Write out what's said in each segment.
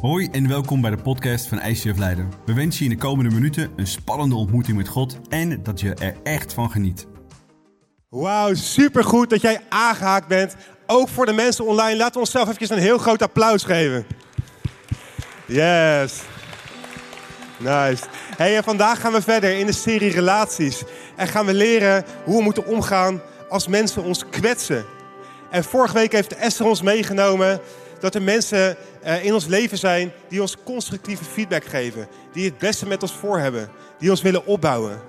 Hoi en welkom bij de podcast van ICF Leiden. We wensen je in de komende minuten een spannende ontmoeting met God en dat je er echt van geniet. Wauw, supergoed dat jij aangehaakt bent. Ook voor de mensen online. Laten we onszelf even een heel groot applaus geven. Yes. Nice. Hey, en vandaag gaan we verder in de serie relaties. En gaan we leren hoe we moeten omgaan als mensen ons kwetsen. En vorige week heeft Esther ons meegenomen dat er mensen in ons leven zijn die ons constructieve feedback geven. Die het beste met ons voor hebben. Die ons willen opbouwen.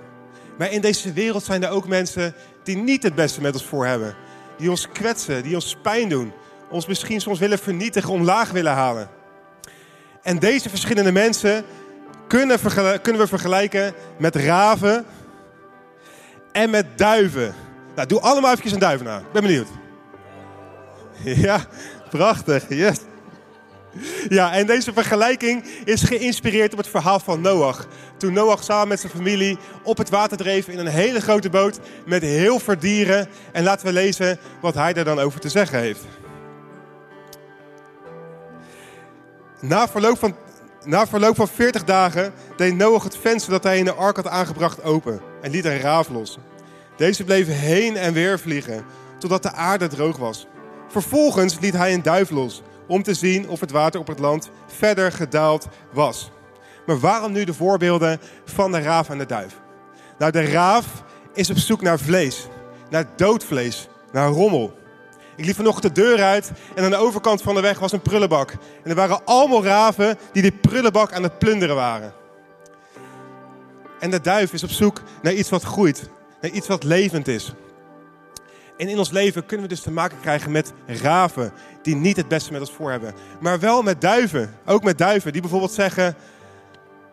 Maar in deze wereld zijn er ook mensen die niet het beste met ons voor hebben. Die ons kwetsen, die ons pijn doen. Ons misschien soms willen vernietigen, omlaag willen halen. En deze verschillende mensen kunnen, kunnen we vergelijken met raven en met duiven. Nou, doe allemaal even een duif na. Ik ben benieuwd. Ja, prachtig. Yes. Ja, en deze vergelijking is geïnspireerd op het verhaal van Noach. Toen Noach samen met zijn familie op het water dreef in een hele grote boot met heel veel dieren. En laten we lezen wat hij er dan over te zeggen heeft. Na verloop van, na verloop van 40 dagen deed Noach het venster dat hij in de ark had aangebracht open en liet een raaf los. Deze bleef heen en weer vliegen totdat de aarde droog was. Vervolgens liet hij een duif los om te zien of het water op het land verder gedaald was. Maar waarom nu de voorbeelden van de raaf en de duif? Nou, de raaf is op zoek naar vlees, naar dood vlees, naar rommel. Ik liep vanochtend de deur uit en aan de overkant van de weg was een prullenbak. En er waren allemaal raven die die prullenbak aan het plunderen waren. En de duif is op zoek naar iets wat groeit, naar iets wat levend is. En in ons leven kunnen we dus te maken krijgen met raven die niet het beste met ons voor hebben. Maar wel met duiven. Ook met duiven die bijvoorbeeld zeggen...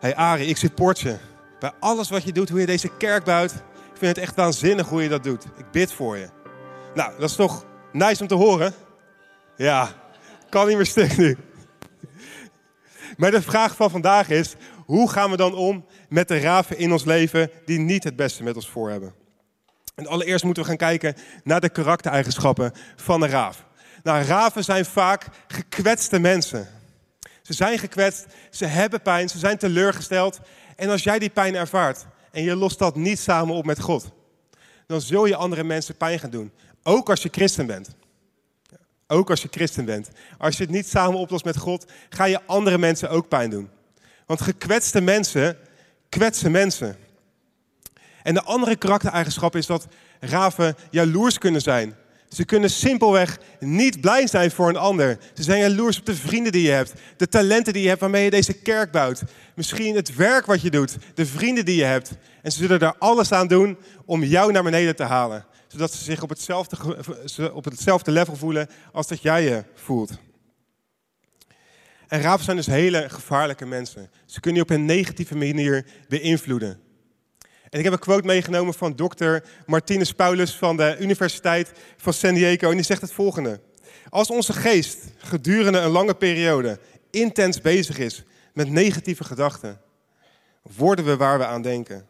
hey Ari, ik support je. Bij alles wat je doet, hoe je deze kerk bouwt. Ik vind het echt waanzinnig hoe je dat doet. Ik bid voor je. Nou, dat is toch nice om te horen? Ja, kan niet meer stuk nu. Maar de vraag van vandaag is... Hoe gaan we dan om met de raven in ons leven die niet het beste met ons voor hebben? En allereerst moeten we gaan kijken naar de karaktereigenschappen van een raaf. Nou, raven zijn vaak gekwetste mensen. Ze zijn gekwetst, ze hebben pijn, ze zijn teleurgesteld. En als jij die pijn ervaart en je lost dat niet samen op met God, dan zul je andere mensen pijn gaan doen. Ook als je christen bent. Ook als je christen bent. Als je het niet samen oplost met God, ga je andere mensen ook pijn doen. Want gekwetste mensen kwetsen mensen. En de andere karaktereigenschap is dat raven jaloers kunnen zijn. Ze kunnen simpelweg niet blij zijn voor een ander. Ze zijn jaloers op de vrienden die je hebt, de talenten die je hebt waarmee je deze kerk bouwt. Misschien het werk wat je doet, de vrienden die je hebt. En ze zullen daar alles aan doen om jou naar beneden te halen. Zodat ze zich op hetzelfde, op hetzelfde level voelen als dat jij je voelt. En raven zijn dus hele gevaarlijke mensen. Ze kunnen je op een negatieve manier beïnvloeden. En ik heb een quote meegenomen van dokter Martinus Paulus van de Universiteit van San Diego. En die zegt het volgende. Als onze geest gedurende een lange periode intens bezig is met negatieve gedachten, worden we waar we aan denken.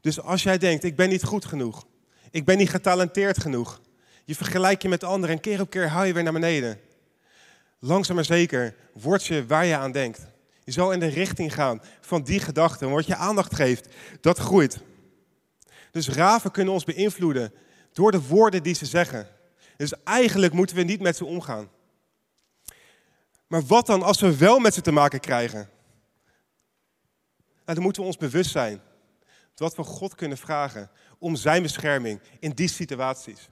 Dus als jij denkt, ik ben niet goed genoeg, ik ben niet getalenteerd genoeg, je vergelijkt je met anderen en keer op keer haal je weer naar beneden. Langzaam maar zeker word je waar je aan denkt. Je zal in de richting gaan van die gedachten. Wat je aandacht geeft, dat groeit. Dus raven kunnen ons beïnvloeden door de woorden die ze zeggen. Dus eigenlijk moeten we niet met ze omgaan. Maar wat dan als we wel met ze te maken krijgen? Nou, dan moeten we ons bewust zijn dat we God kunnen vragen om zijn bescherming in die situaties.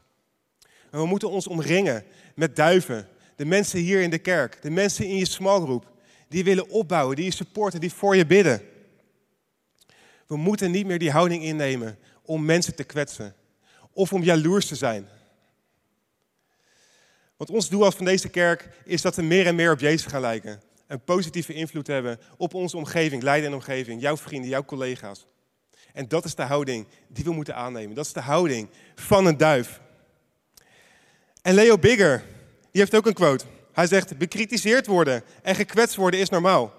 En we moeten ons omringen met duiven, de mensen hier in de kerk, de mensen in je smallgroep, die willen opbouwen, die je supporten, die voor je bidden. We moeten niet meer die houding innemen om mensen te kwetsen of om jaloers te zijn. Want ons doel als van deze kerk is dat we meer en meer op Jezus gaan lijken. Een positieve invloed hebben op onze omgeving, Leiden en omgeving, jouw vrienden, jouw collega's. En dat is de houding die we moeten aannemen. Dat is de houding van een duif. En Leo Bigger, die heeft ook een quote. Hij zegt, bekritiseerd worden en gekwetst worden is normaal.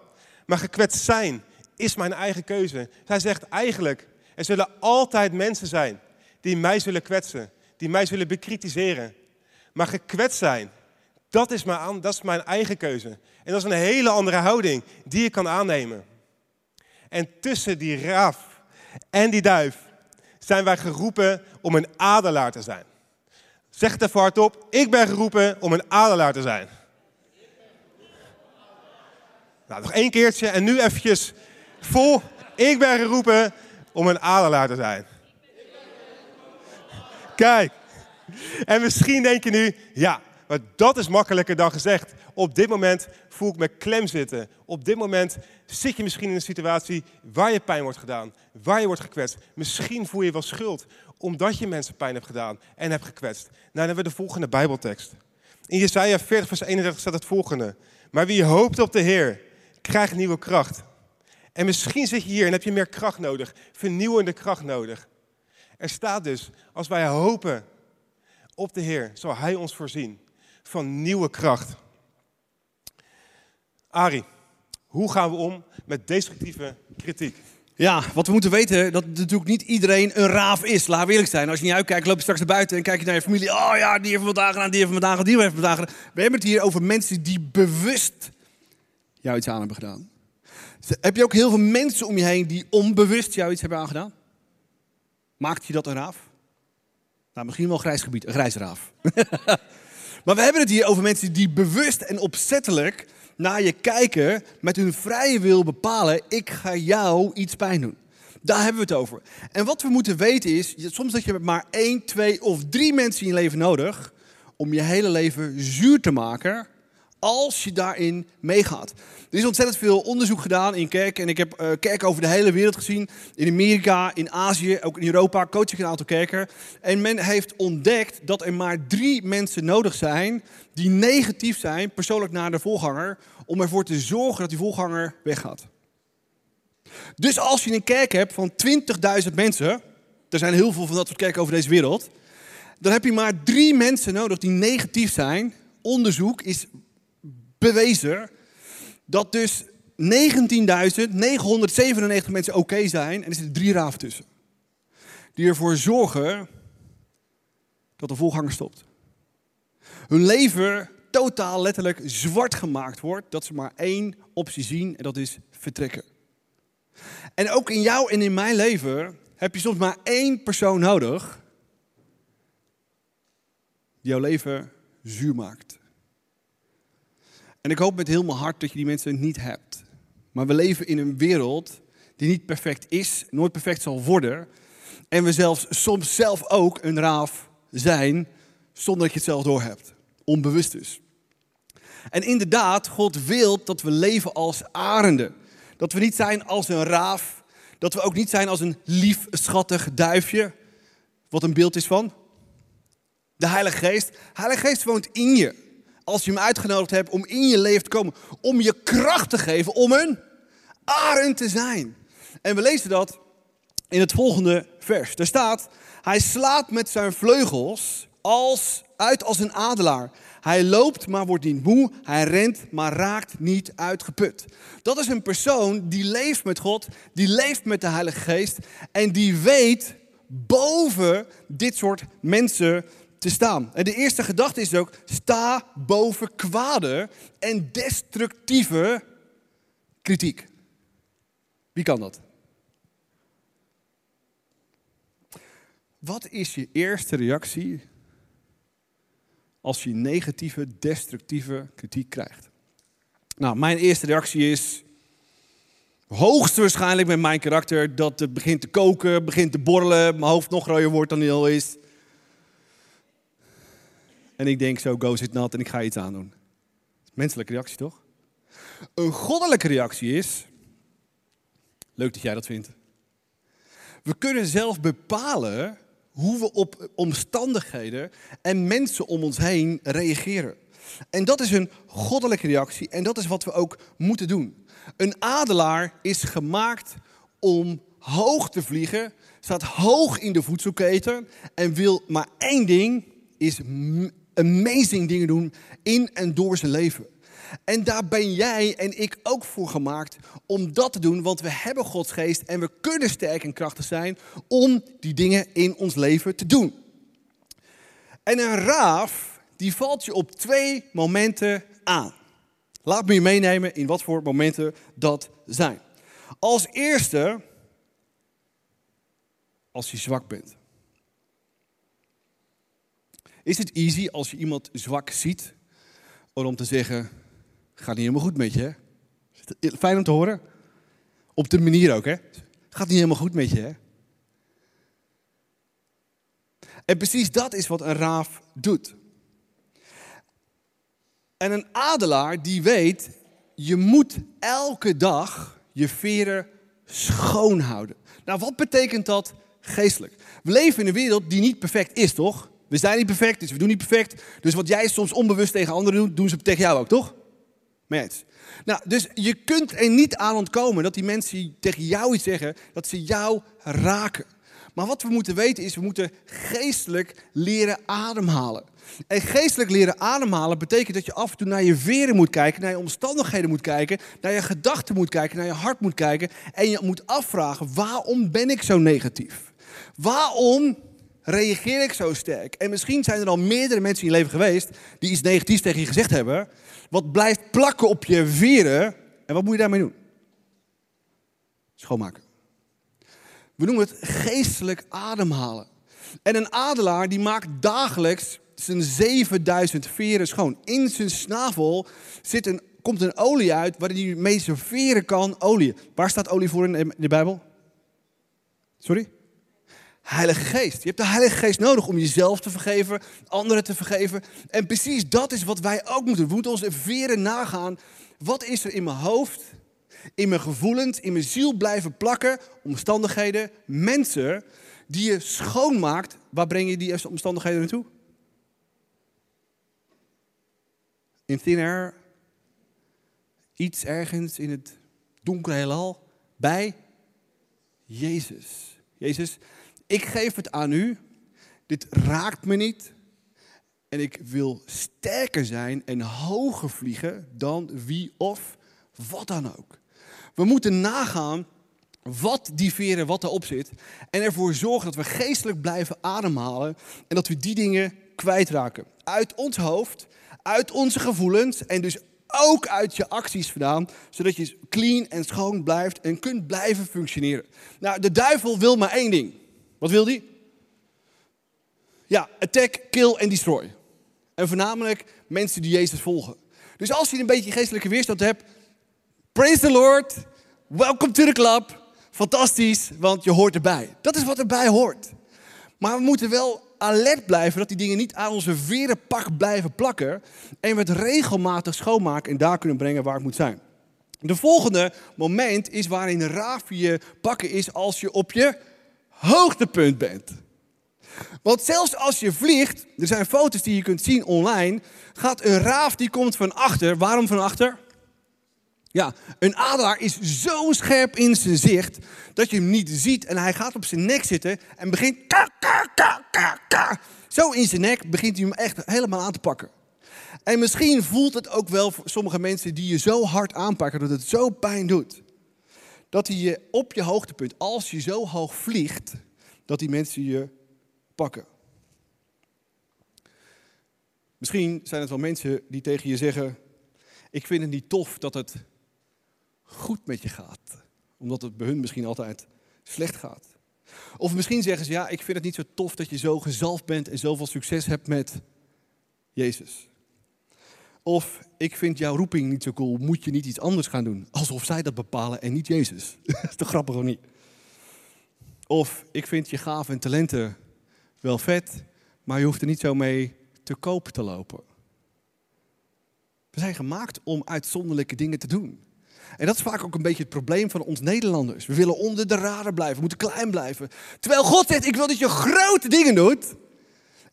Maar gekwetst zijn is mijn eigen keuze. Hij zegt eigenlijk, er zullen altijd mensen zijn die mij zullen kwetsen, die mij zullen bekritiseren. Maar gekwetst zijn, Dat is, mijn, dat is mijn eigen keuze. En dat is een hele andere houding die je kan aannemen. En tussen die raaf en die duif zijn wij geroepen om een adelaar te zijn. Zeg het even hardop. Ik ben geroepen om een adelaar te zijn. Nou, nog één keertje en nu eventjes vol. Ik ben geroepen om een adelaar te zijn. Kijk. En misschien denk je nu, ja, maar dat is makkelijker dan gezegd. Op dit moment voel ik me klem zitten. Op dit moment zit je misschien in een situatie waar je pijn wordt gedaan, waar je wordt gekwetst. Misschien voel je wel schuld omdat je mensen pijn hebt gedaan en hebt gekwetst. Nou, dan hebben we de volgende Bijbeltekst. In Jesaja 40, vers 31 staat het volgende. Maar wie hoopt op de Heer, krijgt nieuwe kracht. En misschien zit je hier en heb je meer kracht nodig, vernieuwende kracht nodig. Er staat dus, als wij hopen op de Heer, zal Hij ons voorzien van nieuwe kracht. Ari, hoe gaan we om met destructieve kritiek? Ja, wat we moeten weten, dat natuurlijk niet iedereen een raaf is. Laten we eerlijk zijn. Als je niet uitkijkt, loop je straks naar buiten en kijk je naar je familie. Oh ja, die heeft vandaag gedaan, die heeft vandaag gedaan, die heeft vandaag gedaan. We hebben het hier over mensen die bewust jou iets aan hebben gedaan. Heb je ook heel veel mensen om je heen die onbewust jou iets hebben aangedaan? Maakt je dat een raaf? Nou, misschien wel grijs gebied, een grijze raaf. maar we hebben het hier over mensen die bewust en opzettelijk naar je kijken, met hun vrije wil bepalen, ik ga jou iets pijn doen. Daar hebben we het over. En wat we moeten weten is, soms dat je maar één, twee of drie mensen in je leven nodig om je hele leven zuur te maken als je daarin meegaat. Er is ontzettend veel onderzoek gedaan in kerken. En ik heb uh, kerken over de hele wereld gezien. In Amerika, in Azië, ook in Europa coach ik een aantal kerken. En men heeft ontdekt dat er maar drie mensen nodig zijn die negatief zijn, persoonlijk naar de voorganger, om ervoor te zorgen dat die voorganger weggaat. Dus als je een kerk hebt van 20.000 mensen, er zijn heel veel van dat soort kerken over deze wereld, dan heb je maar drie mensen nodig die negatief zijn. Onderzoek is bewezen dat dus 19.997 mensen oké zijn en er zitten drie raven tussen. Die ervoor zorgen dat de voorganger stopt. Hun leven totaal letterlijk zwart gemaakt wordt, dat ze maar één optie zien en dat is vertrekken. En ook in jou en in mijn leven heb je soms maar één persoon nodig die jouw leven zuur maakt. En ik hoop met heel mijn hart dat je die mensen niet hebt. Maar we leven in een wereld die niet perfect is, nooit perfect zal worden. En we zelfs soms zelf ook een raaf zijn, zonder dat je het zelf doorhebt. Onbewust dus. En inderdaad, God wil dat we leven als arenden. Dat we niet zijn als een raaf. Dat we ook niet zijn als een lief, schattig duifje. Wat een beeld is van de Heilige Geest. Heilige Geest woont in je als je hem uitgenodigd hebt om in je leven te komen, om je kracht te geven om een arend te zijn. En we lezen dat in het volgende vers. Er staat, hij slaat met zijn vleugels als, uit als een adelaar. Hij loopt, maar wordt niet moe. Hij rent, maar raakt niet uitgeput. Dat is een persoon die leeft met God, die leeft met de Heilige Geest en die weet boven dit soort mensen staan. En de eerste gedachte is ook, sta boven kwade en destructieve kritiek. Wie kan dat? Wat is je eerste reactie als je negatieve, destructieve kritiek krijgt? Nou, mijn eerste reactie is hoogstwaarschijnlijk met mijn karakter dat het begint te koken, begint te borrelen, mijn hoofd nog rooier wordt dan al is. En ik denk zo, go zit nat en ik ga iets aandoen. Menselijke reactie toch? Een goddelijke reactie is, leuk dat jij dat vindt. We kunnen zelf bepalen hoe we op omstandigheden en mensen om ons heen reageren. En dat is een goddelijke reactie en dat is wat we ook moeten doen. Een adelaar is gemaakt om hoog te vliegen, staat hoog in de voedselketen en wil maar één ding, is amazing dingen doen in en door zijn leven. En daar ben jij en ik ook voor gemaakt om dat te doen, want we hebben Gods geest en we kunnen sterk en krachtig zijn om die dingen in ons leven te doen. En een raaf, die valt je op twee momenten aan. Laat me je meenemen in wat voor momenten dat zijn. Als eerste, als je zwak bent. Is het easy als je iemand zwak ziet, om te zeggen, gaat niet helemaal goed met je, hè? Fijn om te horen. Op de manier ook, hè? Gaat niet helemaal goed met je, hè? En precies dat is wat een raaf doet. En een adelaar die weet, je moet elke dag je veren schoon houden. Nou, wat betekent dat geestelijk? We leven in een wereld die niet perfect is, toch? We zijn niet perfect, dus we doen niet perfect. Dus wat jij soms onbewust tegen anderen doet, doen ze tegen jou ook, toch? Mee eens. Nou, dus je kunt er niet aan ontkomen dat die mensen tegen jou iets zeggen, dat ze jou raken. Maar wat we moeten weten is, we moeten geestelijk leren ademhalen. En geestelijk leren ademhalen betekent dat je af en toe naar je veren moet kijken, naar je omstandigheden moet kijken, naar je gedachten moet kijken, naar je hart moet kijken. En je moet afvragen, waarom ben ik zo negatief? Waarom reageer ik zo sterk? En misschien zijn er al meerdere mensen in je leven geweest die iets negatiefs tegen je gezegd hebben, wat blijft plakken op je veren. En wat moet je daarmee doen? Schoonmaken. We noemen het geestelijk ademhalen. En een adelaar die maakt dagelijks zijn 7000 veren schoon. In zijn snavel zit een, komt een olie uit waarin hij mee zijn veren kan olie. Waar staat olie voor in de Bijbel? Sorry? Heilige Geest. Je hebt de Heilige Geest nodig om jezelf te vergeven, anderen te vergeven. En precies dat is wat wij ook moeten. We moeten onze veren nagaan. Wat is er in mijn hoofd, in mijn gevoelens, in mijn ziel blijven plakken? Omstandigheden, mensen die je schoonmaakt. Waar breng je die omstandigheden naartoe? In thin air. Iets ergens in het donkere heelal. Bij Jezus. Jezus, ik geef het aan u. Dit raakt me niet. En ik wil sterker zijn en hoger vliegen dan wie of wat dan ook. We moeten nagaan wat die veren, wat erop zit. En ervoor zorgen dat we geestelijk blijven ademhalen. En dat we die dingen kwijtraken. Uit ons hoofd, uit onze gevoelens en dus ook uit je acties vandaan, zodat je clean en schoon blijft en kunt blijven functioneren. Nou, de duivel wil maar één ding. Wat wil die? Ja, attack, kill en destroy. En voornamelijk mensen die Jezus volgen. Dus als je een beetje geestelijke weerstand hebt, praise the Lord, welcome to the club. Fantastisch, want je hoort erbij. Dat is wat erbij hoort. Maar we moeten wel alert blijven dat die dingen niet aan onze verenpak blijven plakken. En we het regelmatig schoonmaken en daar kunnen brengen waar het moet zijn. De volgende moment is waarin raaf je pakken is als je op je hoogtepunt bent. Want zelfs als je vliegt, er zijn foto's die je kunt zien online, gaat een raaf die komt van achter. Waarom van achter? Ja, een adelaar is zo scherp in zijn zicht dat je hem niet ziet en hij gaat op zijn nek zitten en begint ka, ka, ka, ka. Zo in zijn nek begint hij hem echt helemaal aan te pakken. En misschien voelt het ook wel voor sommige mensen die je zo hard aanpakken dat het zo pijn doet. Dat hij je op je hoogtepunt, als je zo hoog vliegt, dat die mensen je pakken. Misschien zijn het wel mensen die tegen je zeggen: Ik vind het niet tof dat het goed met je gaat. Omdat het bij hun misschien altijd slecht gaat. Of misschien zeggen ze, ja, ik vind het niet zo tof dat je zo gezalfd bent en zoveel succes hebt met Jezus. Of ik vind jouw roeping niet zo cool, moet je niet iets anders gaan doen? Alsof zij dat bepalen en niet Jezus. dat is toch grappig of niet? Of ik vind je gaven en talenten wel vet, maar je hoeft er niet zo mee te koop te lopen. We zijn gemaakt om uitzonderlijke dingen te doen. En dat is vaak ook een beetje het probleem van ons Nederlanders. We willen onder de radar blijven, we moeten klein blijven. Terwijl God zegt, ik wil dat je grote dingen doet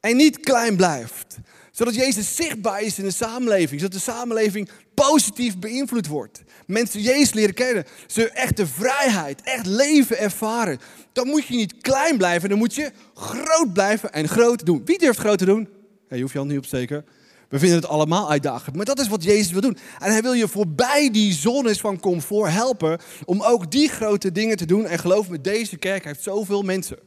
en niet klein blijft. Zodat Jezus zichtbaar is in de samenleving, zodat de samenleving positief beïnvloed wordt. Mensen Jezus leren kennen, ze echt de vrijheid, echt leven ervaren. Dan moet je niet klein blijven, dan moet je groot blijven en groot doen. Wie durft groot te doen? je hoeft je hand niet op te. We vinden het allemaal uitdagend. Maar dat is wat Jezus wil doen. En hij wil je voorbij die zones van comfort helpen. Om ook die grote dingen te doen. En geloof me, deze kerk heeft zoveel mensen.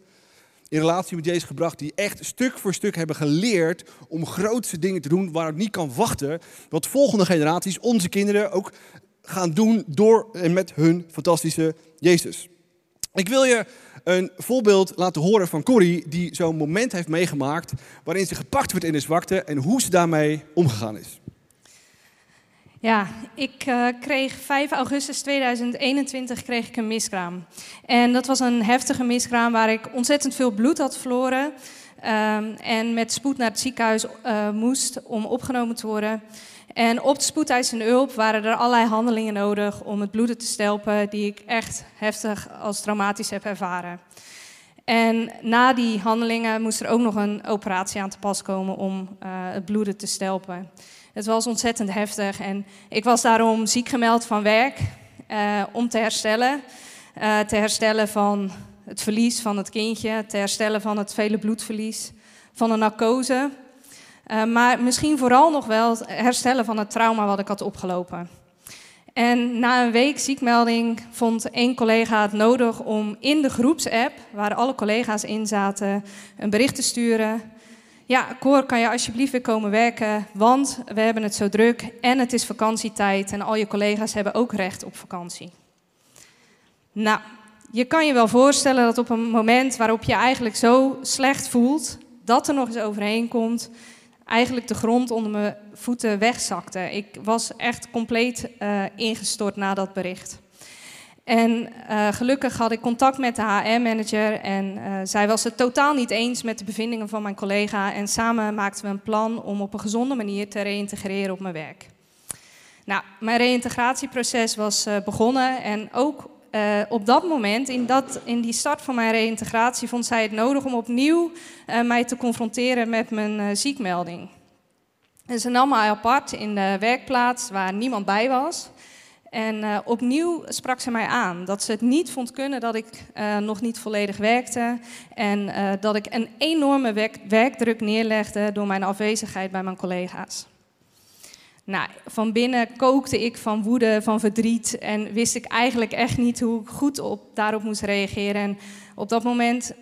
In relatie met Jezus gebracht, die echt stuk voor stuk hebben geleerd om grootste dingen te doen waar het niet kan wachten. Wat volgende generaties, onze kinderen, ook gaan doen door en met hun fantastische Jezus. Ik wil je een voorbeeld laten horen van Corrie, die zo'n moment heeft meegemaakt waarin ze gepakt werd in de zwakte en hoe ze daarmee omgegaan is. Ja, ik uh, kreeg 5 augustus 2021 kreeg ik een miskraam. En dat was een heftige miskraam waar ik ontzettend veel bloed had verloren. Um, en met spoed naar het ziekenhuis uh, moest om opgenomen te worden. En op de spoedeisende hulp waren er allerlei handelingen nodig om het bloeden te stelpen, die ik echt heftig als traumatisch heb ervaren. En na die handelingen moest er ook nog een operatie aan te pas komen om uh, het bloeden te stelpen. Het was ontzettend heftig en ik was daarom ziek gemeld van werk uh, om te herstellen. Uh, te herstellen van het verlies van het kindje, te herstellen van het vele bloedverlies, van een narcose. Uh, maar misschien vooral nog wel herstellen van het trauma wat ik had opgelopen. En na een week ziekmelding vond één collega het nodig om in de groepsapp, waar alle collega's in zaten, een bericht te sturen ja, Cor, kan je alsjeblieft weer komen werken, want we hebben het zo druk en het is vakantietijd en al je collega's hebben ook recht op vakantie. Nou, je kan je wel voorstellen dat op een moment waarop je eigenlijk zo slecht voelt, dat er nog eens overheen komt, eigenlijk de grond onder mijn voeten wegzakte. Ik was echt compleet uh, ingestort na dat bericht. En uh, gelukkig had ik contact met de HR-manager en uh, zij was het totaal niet eens met de bevindingen van mijn collega. En samen maakten we een plan om op een gezonde manier te reïntegreren op mijn werk. Nou, mijn reïntegratieproces was uh, begonnen en ook op dat moment, in, dat, in die start van mijn reïntegratie, vond zij het nodig om opnieuw mij te confronteren met mijn ziekmelding. En ze nam mij apart in de werkplaats waar niemand bij was. En uh, opnieuw sprak ze mij aan dat ze het niet vond kunnen dat ik uh, nog niet volledig werkte. En uh, dat ik een enorme werk werkdruk neerlegde door mijn afwezigheid bij mijn collega's. Nou, van binnen kookte ik van woede, van verdriet en wist ik eigenlijk echt niet hoe ik goed op, daarop moest reageren. En op dat moment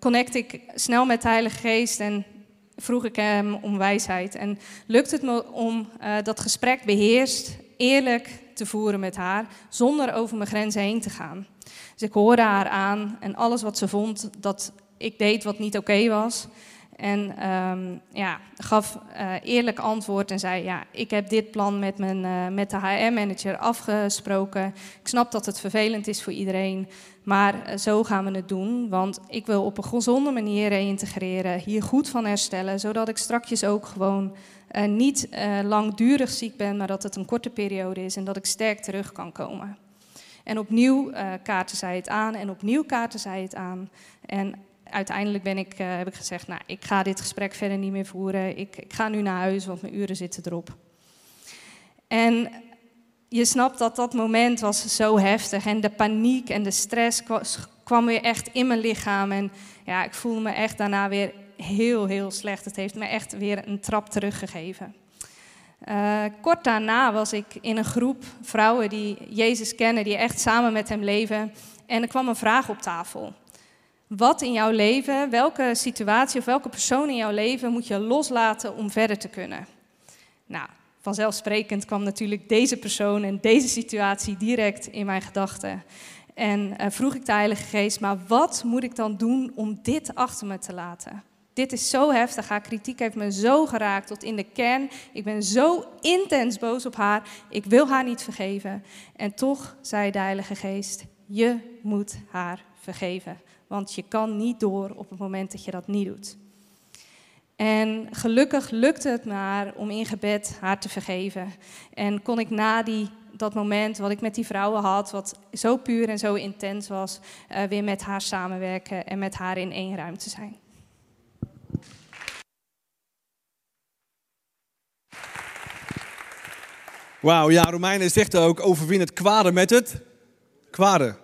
connecte ik snel met de Heilige Geest en vroeg ik hem om wijsheid. En lukte het me om dat gesprek beheerst, eerlijk te voeren met haar, zonder over mijn grenzen heen te gaan. Dus ik hoorde haar aan en alles wat ze vond dat ik deed wat niet oké was. En um, ja, gaf uh, eerlijk antwoord en zei: Ja, ik heb dit plan met, mijn, uh, met de HR-manager afgesproken. Ik snap dat het vervelend is voor iedereen, maar uh, zo gaan we het doen. Want ik wil op een gezonde manier reïntegreren, hier goed van herstellen, zodat ik strakjes ook gewoon niet langdurig ziek ben, maar dat het een korte periode is en dat ik sterk terug kan komen. En opnieuw kaarten zij het aan en opnieuw kaarten zij het aan. En uiteindelijk ben ik, heb ik gezegd, nou, ik ga dit gesprek verder niet meer voeren. Ik, ik ga nu naar huis, want mijn uren zitten erop. En je snapt dat dat moment was zo heftig en de paniek en de stress kwam weer echt in mijn lichaam. En ja, ik voelde me echt daarna weer heel, heel slecht. Het heeft me echt weer een trap teruggegeven. Uh, kort daarna was ik in een groep vrouwen die Jezus kennen, die echt samen met hem leven. En er kwam een vraag op tafel. Wat in jouw leven, welke situatie of welke persoon in jouw leven moet je loslaten om verder te kunnen? Nou, vanzelfsprekend kwam natuurlijk deze persoon en deze situatie direct in mijn gedachten. En uh, vroeg ik de Heilige Geest, maar wat moet ik dan doen om dit achter me te laten? Dit is zo heftig. Haar kritiek heeft me zo geraakt tot in de kern. Ik ben zo intens boos op haar. Ik wil haar niet vergeven. En toch zei de Heilige Geest: Je moet haar vergeven. Want je kan niet door op het moment dat je dat niet doet. En gelukkig lukte het maar om in gebed haar te vergeven. En kon ik na die, dat moment wat ik met die vrouwen had, wat zo puur en zo intens was, uh, weer met haar samenwerken en met haar in één ruimte zijn. Wauw, ja, Romeinen zegt ook, overwin het kwade met het kwade.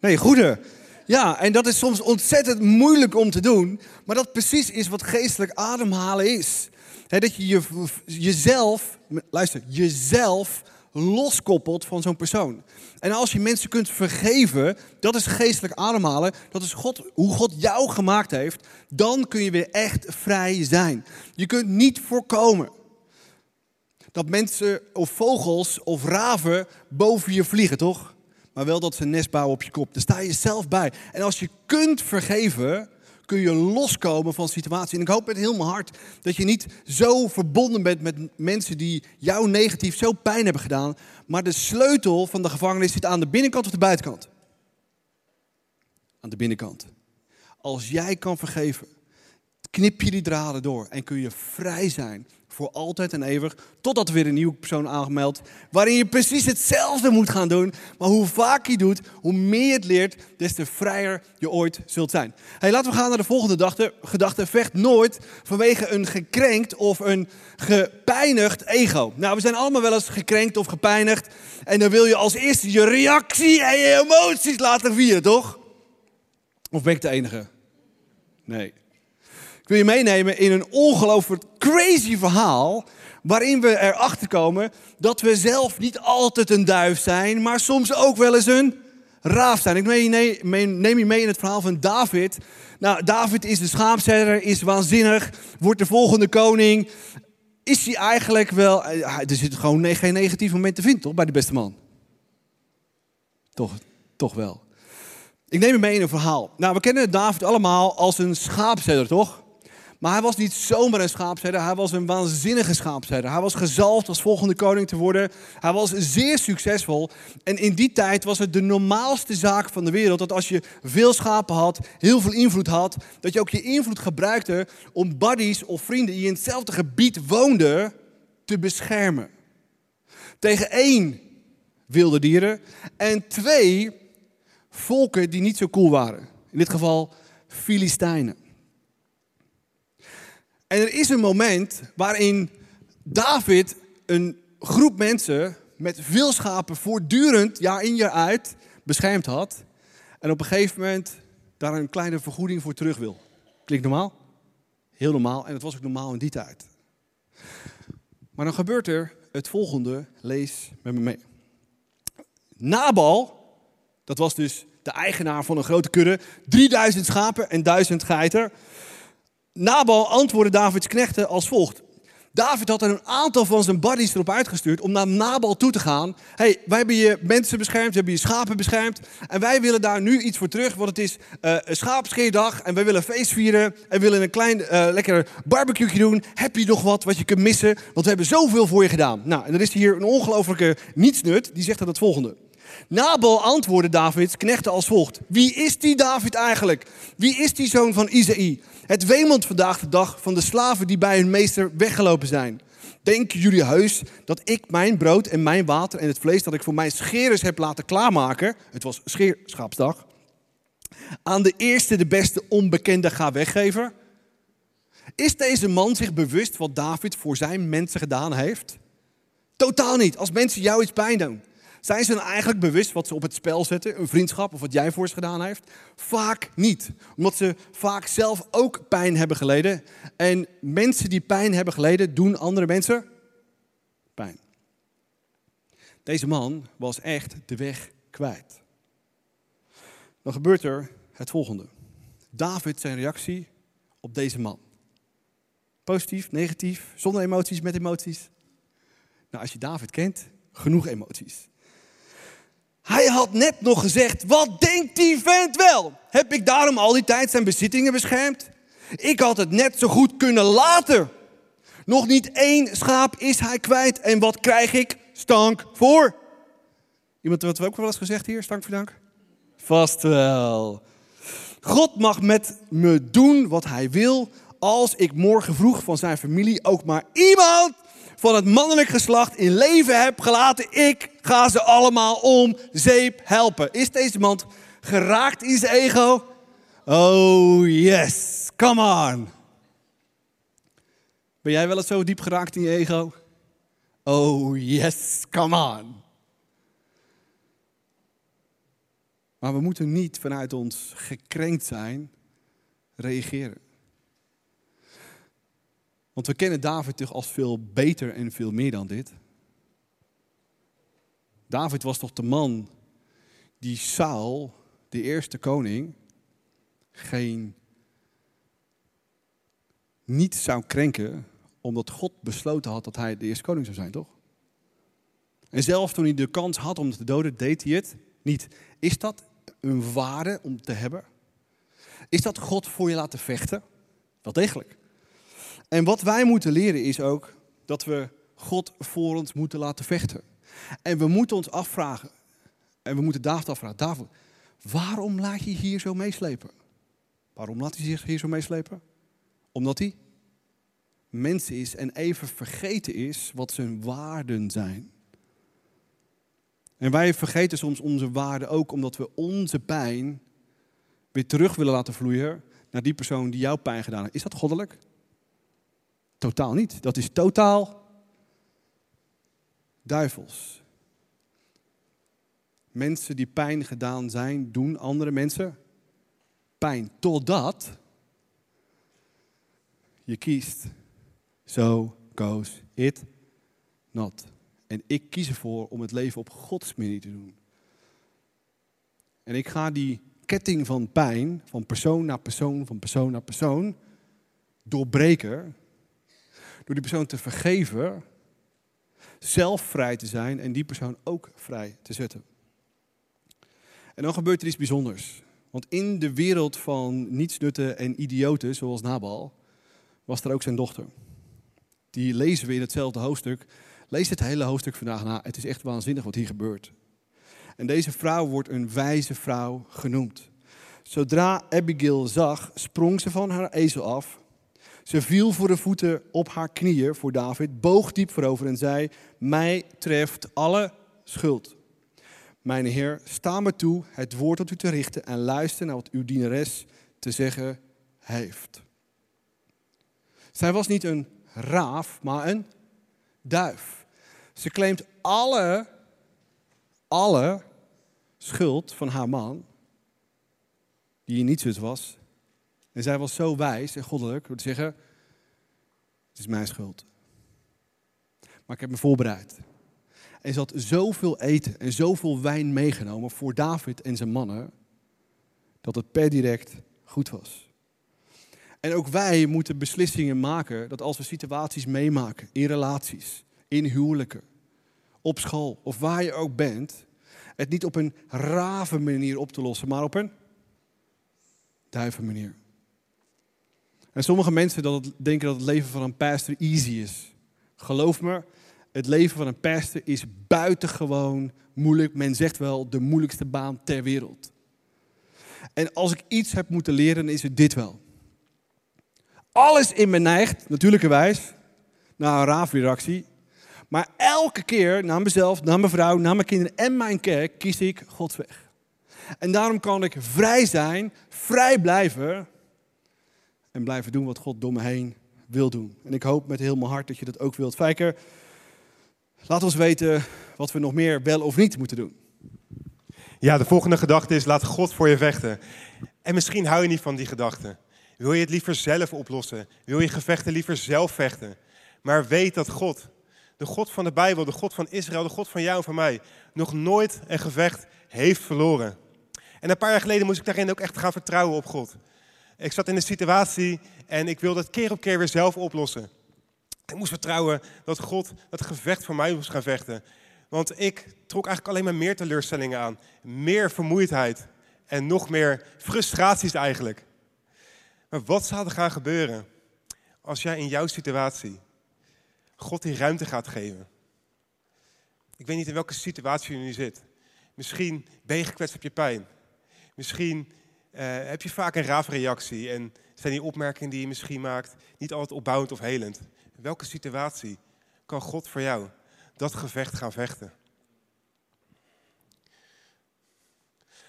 Nee, goede. Ja, en dat is soms ontzettend moeilijk om te doen, maar dat precies is wat geestelijk ademhalen is. dat je jezelf, luister, jezelf loskoppelt van zo'n persoon. En als je mensen kunt vergeven, dat is geestelijk ademhalen, dat is God, hoe God jou gemaakt heeft, dan kun je weer echt vrij zijn. Je kunt niet voorkomen dat mensen of vogels of raven boven je vliegen, toch? Maar wel dat ze een nest bouwen op je kop. Daar sta je zelf bij. En als je kunt vergeven, kun je loskomen van situatie. En ik hoop met heel mijn hart dat je niet zo verbonden bent met mensen die jou negatief zo pijn hebben gedaan. Maar de sleutel van de gevangenis zit aan de binnenkant of de buitenkant? Aan de binnenkant. Als jij kan vergeven, knip je die draden door en kun je vrij zijn voor altijd en eeuwig, totdat er weer een nieuwe persoon aangemeld, waarin je precies hetzelfde moet gaan doen. Maar hoe vaak je doet, hoe meer je het leert, des te vrijer je ooit zult zijn. Hey, laten we gaan naar de volgende gedachte. Gedachte, vecht nooit vanwege een gekrenkt of een gepijnigd ego. Nou, we zijn allemaal wel eens gekrenkt of gepijnigd. En dan wil je als eerste je reactie en je emoties laten vieren, toch? Of ben ik de enige? Nee. Ik wil je meenemen in een ongelooflijk crazy verhaal. Waarin we erachter komen dat we zelf niet altijd een duif zijn, maar soms ook wel eens een raaf zijn. Ik neem je mee in het verhaal van David. Nou, David is de schaapzerder, is waanzinnig, wordt de volgende koning. Is hij eigenlijk wel. Er zit gewoon geen negatief moment te vinden, toch? Bij de beste man. Toch, toch wel. Ik neem je mee in een verhaal. Nou, we kennen David allemaal als een schaapzerder, toch? Maar hij was niet zomaar een schaapsherder, hij was een waanzinnige schaapsherder. Hij was gezalfd als volgende koning te worden. Hij was zeer succesvol. En in die tijd was het de normaalste zaak van de wereld dat als je veel schapen had, heel veel invloed had, dat je ook je invloed gebruikte om buddies of vrienden die in hetzelfde gebied woonden te beschermen. Tegen één wilde dieren en twee volken die niet zo cool waren. In dit geval Filistijnen. En er is een moment waarin David een groep mensen met veel schapen voortdurend, jaar in jaar uit, beschermd had. En op een gegeven moment daar een kleine vergoeding voor terug wil. Klinkt normaal? Heel normaal. En het was ook normaal in die tijd. Maar dan gebeurt er het volgende. Lees met me mee. Nabal, dat was dus de eigenaar van een grote kudde, 3000 schapen en 1000 geiten. Nabal antwoordde Davids knechten als volgt. David had er een aantal van zijn buddies erop uitgestuurd om naar Nabal toe te gaan. hey, wij hebben je mensen beschermd, we hebben je schapen beschermd. En wij willen daar nu iets voor terug, want het is uh, een schaapscheerdag. En wij willen feest vieren en willen een klein uh, lekker barbecue doen. Heb je nog wat wat je kunt missen? Want we hebben zoveel voor je gedaan. Nou, en er is hier een ongelofelijke nietsnut, die zegt dan het volgende. Nabal antwoordde Davids knechten als volgt. Wie is die David eigenlijk? Wie is die zoon van Isaïe? Het wemelt vandaag de dag van de slaven die bij hun meester weggelopen zijn. Denken jullie heus dat ik mijn brood en mijn water en het vlees dat ik voor mijn scherers heb laten klaarmaken, het was scheerschapsdag, aan de eerste, de beste onbekende ga weggeven? Is deze man zich bewust wat David voor zijn mensen gedaan heeft? Totaal niet. Als mensen jou iets pijn doen, zijn ze dan eigenlijk bewust wat ze op het spel zetten? Een vriendschap of wat jij voor ze gedaan heeft? Vaak niet. Omdat ze vaak zelf ook pijn hebben geleden. En mensen die pijn hebben geleden, doen andere mensen pijn. Deze man was echt de weg kwijt. Dan gebeurt er het volgende. David zijn reactie op deze man. Positief, negatief, zonder emoties, met emoties. Nou, als je David kent, genoeg emoties. Hij had net nog gezegd, wat denkt die vent wel? Heb ik daarom al die tijd zijn bezittingen beschermd? Ik had het net zo goed kunnen laten. Nog niet één schaap is hij kwijt. En wat krijg ik? Stank voor. Iemand wat we ook wel eens gezegd hier, stank voor dank? Vast wel. God mag met me doen wat hij wil, als ik morgen vroeg van zijn familie ook maar iemand van het mannelijk geslacht in leven heb gelaten. Ik ga ze allemaal om zeep helpen. Is deze man geraakt in zijn ego? Oh yes, come on. Ben jij wel eens zo diep geraakt in je ego? Oh yes, come on. Maar we moeten niet vanuit ons gekrenkt zijn reageren. Want we kennen David toch als veel beter en veel meer dan dit. David was toch de man die Saul, de eerste koning, geen niet zou krenken, omdat God besloten had dat hij de eerste koning zou zijn, toch? En zelfs toen hij de kans had om te doden, deed hij het niet. Is dat een waarde om te hebben? Is dat God voor je laten vechten? Wel degelijk. En wat wij moeten leren is ook dat we God voor ons moeten laten vechten. En we moeten ons afvragen, en we moeten David afvragen, David, waarom laat je hier zo meeslepen? Waarom laat hij zich hier zo meeslepen? Omdat hij mens is en even vergeten is wat zijn waarden zijn. En wij vergeten soms onze waarden ook omdat we onze pijn weer terug willen laten vloeien naar die persoon die jouw pijn gedaan heeft. Is dat goddelijk? Totaal niet. Dat is totaal duivels. Mensen die pijn gedaan zijn, doen andere mensen pijn. Totdat je kiest. So goes it not. En ik kies ervoor om het leven op Gods manier te doen. En ik ga die ketting van pijn, van persoon naar persoon, van persoon naar persoon, doorbreken. Door die persoon te vergeven, zelf vrij te zijn en die persoon ook vrij te zetten. En dan gebeurt er iets bijzonders. Want in de wereld van nietsnutten en idioten, zoals Nabal, was er ook zijn dochter. Die lezen we in hetzelfde hoofdstuk. Lees het hele hoofdstuk vandaag na. Het is echt waanzinnig wat hier gebeurt. En deze vrouw wordt een wijze vrouw genoemd. Zodra Abigail zag, sprong ze van haar ezel af. Ze viel voor de voeten op haar knieën voor David, boog diep voorover en zei: Mij treft alle schuld. Mijn Heer, sta me toe het woord tot u te richten en luister naar wat uw dienares te zeggen heeft. Zij was niet een raaf, maar een duif. Ze claimt alle, alle schuld van haar man, die niet zus was. En zij was zo wijs en goddelijk door te zeggen, het is mijn schuld. Maar ik heb me voorbereid. En ze had zoveel eten en zoveel wijn meegenomen voor David en zijn mannen, dat het per direct goed was. En ook wij moeten beslissingen maken dat als we situaties meemaken, in relaties, in huwelijken, op school of waar je ook bent, het niet op een rave manier op te lossen, maar op een duiven manier. En sommige mensen dat denken dat het leven van een pastor easy is. Geloof me, het leven van een pastor is buitengewoon moeilijk. Men zegt wel de moeilijkste baan ter wereld. En als ik iets heb moeten leren, is het dit wel. Alles in me neigt, natuurlijkerwijs, naar een raafreactie. Maar elke keer naar mezelf, naar mijn vrouw, naar mijn kinderen en mijn kerk kies ik Gods weg. En daarom kan ik vrij zijn, vrij blijven en blijven doen wat God door me heen wil doen. En ik hoop met heel mijn hart dat je dat ook wilt. Fijker, laat ons weten wat we nog meer wel of niet moeten doen. Ja, de volgende gedachte is: laat God voor je vechten. En misschien hou je niet van die gedachte. Wil je het liever zelf oplossen? Wil je gevechten liever zelf vechten? Maar weet dat God, de God van de Bijbel, de God van Israël, de God van jou en van mij, nog nooit een gevecht heeft verloren. En een paar jaar geleden moest ik daarin ook echt gaan vertrouwen op God. Ik zat in een situatie en ik wilde het keer op keer weer zelf oplossen. Ik moest vertrouwen dat God dat gevecht voor mij moest gaan vechten. Want ik trok eigenlijk alleen maar meer teleurstellingen aan. Meer vermoeidheid en nog meer frustraties eigenlijk. Maar wat zou er gaan gebeuren als jij in jouw situatie God die ruimte gaat geven? Ik weet niet in welke situatie je nu zit. Misschien ben je gekwetst op je pijn. Misschien heb je vaak een raafreactie en zijn die opmerkingen die je misschien maakt niet altijd opbouwend of helend. In welke situatie kan God voor jou dat gevecht gaan vechten?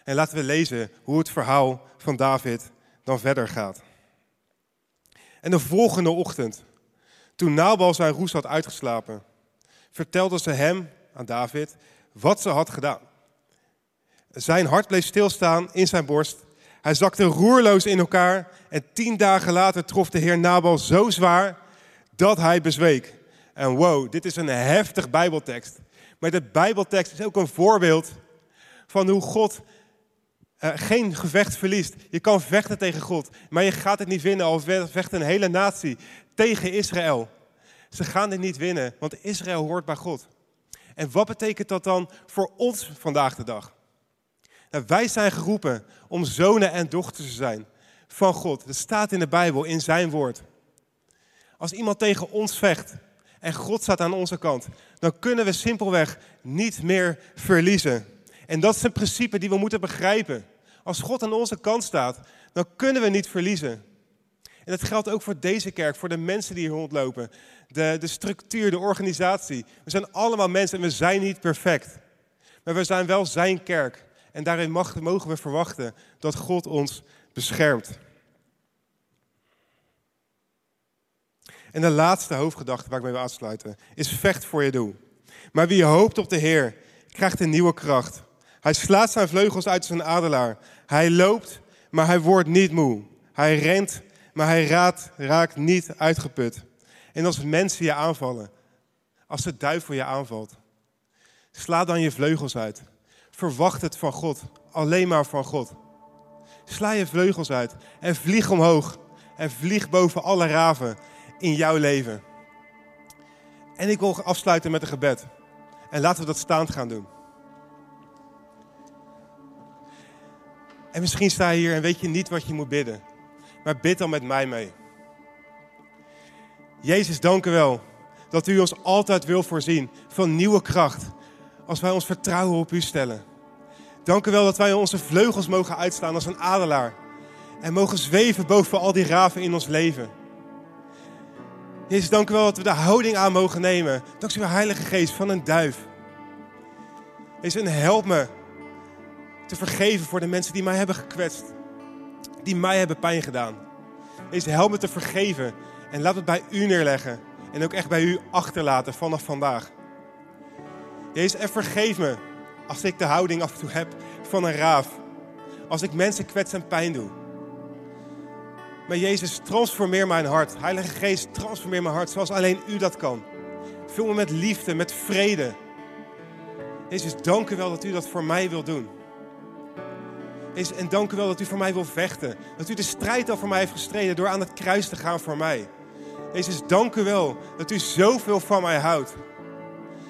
En laten we lezen hoe het verhaal van David dan verder gaat. En de volgende ochtend, toen Nabal zijn roes had uitgeslapen, vertelde ze hem, aan David, wat ze had gedaan. Zijn hart bleef stilstaan in zijn borst. Hij zakte roerloos in elkaar en tien dagen later trof de heer Nabal zo zwaar dat hij bezweek. En wow, dit is een heftig bijbeltekst. Maar de Bijbeltekst is ook een voorbeeld van hoe God uh, geen gevecht verliest. Je kan vechten tegen God, maar je gaat het niet winnen. Al vecht een hele natie tegen Israël. Ze gaan dit niet winnen, want Israël hoort bij God. En wat betekent dat dan voor ons vandaag de dag? Wij zijn geroepen om zonen en dochters te zijn van God. Dat staat in de Bijbel, in zijn woord. Als iemand tegen ons vecht en God staat aan onze kant, dan kunnen we simpelweg niet meer verliezen. En dat is een principe die we moeten begrijpen. Als God aan onze kant staat, dan kunnen we niet verliezen. En dat geldt ook voor deze kerk, voor de mensen die hier rondlopen. De, de structuur, de organisatie. We zijn allemaal mensen en we zijn niet perfect. Maar we zijn wel zijn kerk. En daarin mogen we verwachten dat God ons beschermt. En de laatste hoofdgedachte waar ik mee wil afsluiten is vecht voor je doel. Maar wie hoopt op de Heer, krijgt een nieuwe kracht. Hij slaat zijn vleugels uit zijn adelaar. Hij loopt, maar hij wordt niet moe. Hij rent, maar hij raakt, raakt niet uitgeput. En als mensen je aanvallen, als de duivel je aanvalt, sla dan je vleugels uit. Verwacht het van God, alleen maar van God. Sla je vleugels uit en vlieg omhoog. En vlieg boven alle raven in jouw leven. En ik wil afsluiten met een gebed. En laten we dat staand gaan doen. En misschien sta je hier en weet je niet wat je moet bidden. Maar bid dan met mij mee. Jezus, dank u wel dat u ons altijd wil voorzien van nieuwe kracht. Als wij ons vertrouwen op u stellen. Dank u wel dat wij onze vleugels mogen uitslaan als een adelaar. En mogen zweven boven al die raven in ons leven. Jezus, dank u wel dat we de houding aan mogen nemen. Dank u Heilige Geest, van een duif. Jezus, help me te vergeven voor de mensen die mij hebben gekwetst. Die mij hebben pijn gedaan. Jezus, help me te vergeven. En laat het bij u neerleggen. En ook echt bij u achterlaten vanaf vandaag. Jezus, en vergeef me als ik de houding af en toe heb van een raaf. Als ik mensen kwets en pijn doe. Maar Jezus, transformeer mijn hart. Heilige Geest, transformeer mijn hart zoals alleen u dat kan. Vul me met liefde, met vrede. Jezus, dank u wel dat u dat voor mij wil doen. Jezus, en dank u wel dat u voor mij wil vechten. Dat u de strijd al voor mij heeft gestreden door aan het kruis te gaan voor mij. Jezus, dank u wel dat u zoveel van mij houdt.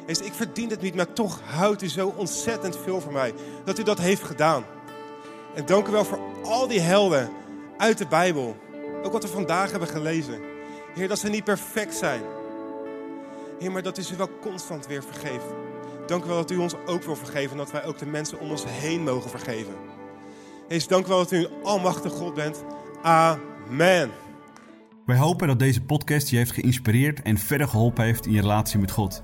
Jezus, ik verdien het niet, maar toch houdt u zo ontzettend veel van mij. Dat u dat heeft gedaan. En dank u wel voor al die helden uit de Bijbel. Ook wat we vandaag hebben gelezen. Heer, dat ze niet perfect zijn. Heer, maar dat u ze wel constant weer vergeeft. Dank u wel dat u ons ook wil vergeven en dat wij ook de mensen om ons heen mogen vergeven. Heer, dank u wel dat u een almachtig God bent. Amen. Wij hopen dat deze podcast je heeft geïnspireerd en verder geholpen heeft in je relatie met God.